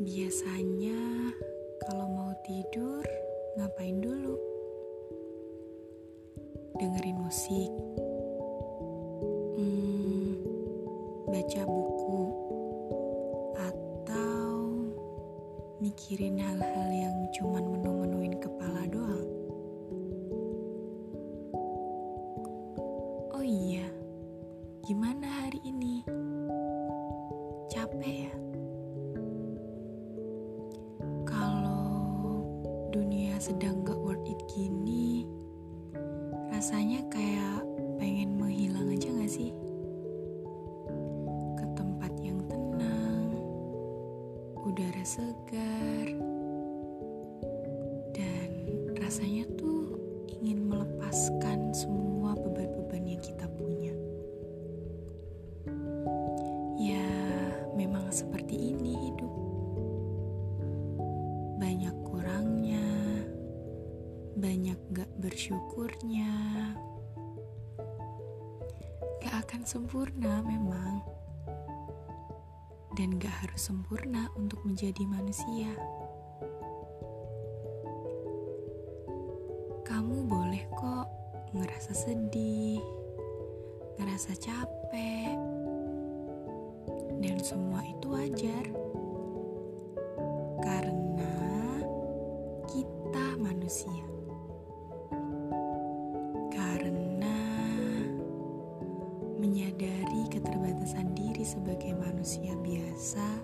Biasanya, kalau mau tidur, ngapain dulu? Dengerin musik, hmm, baca buku, atau mikirin hal-hal yang cuman menu-menuin kepala doang. Oh iya, gimana hari ini? Capek ya? Sedang gak worth it gini, rasanya kayak pengen menghilang aja gak sih? Ke tempat yang tenang, udara segar, dan rasanya banyak gak bersyukurnya. Gak akan sempurna memang. Dan gak harus sempurna untuk menjadi manusia. Kamu boleh kok ngerasa sedih, ngerasa capek, dan semua itu wajar. Karena kita manusia. Menyadari keterbatasan diri sebagai manusia biasa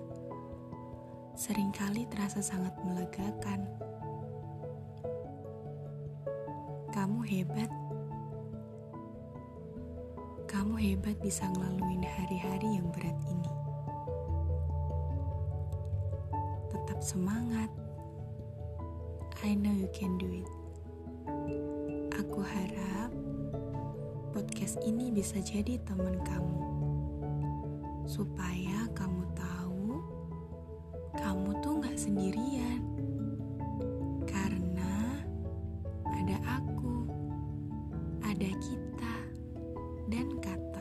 sering kali terasa sangat melegakan. Kamu hebat. Kamu hebat bisa ngelaluin hari-hari yang berat ini. Tetap semangat. I know you can do it. Ini bisa jadi teman kamu. Supaya kamu tahu kamu tuh gak sendirian. Karena ada aku, ada kita, dan kata.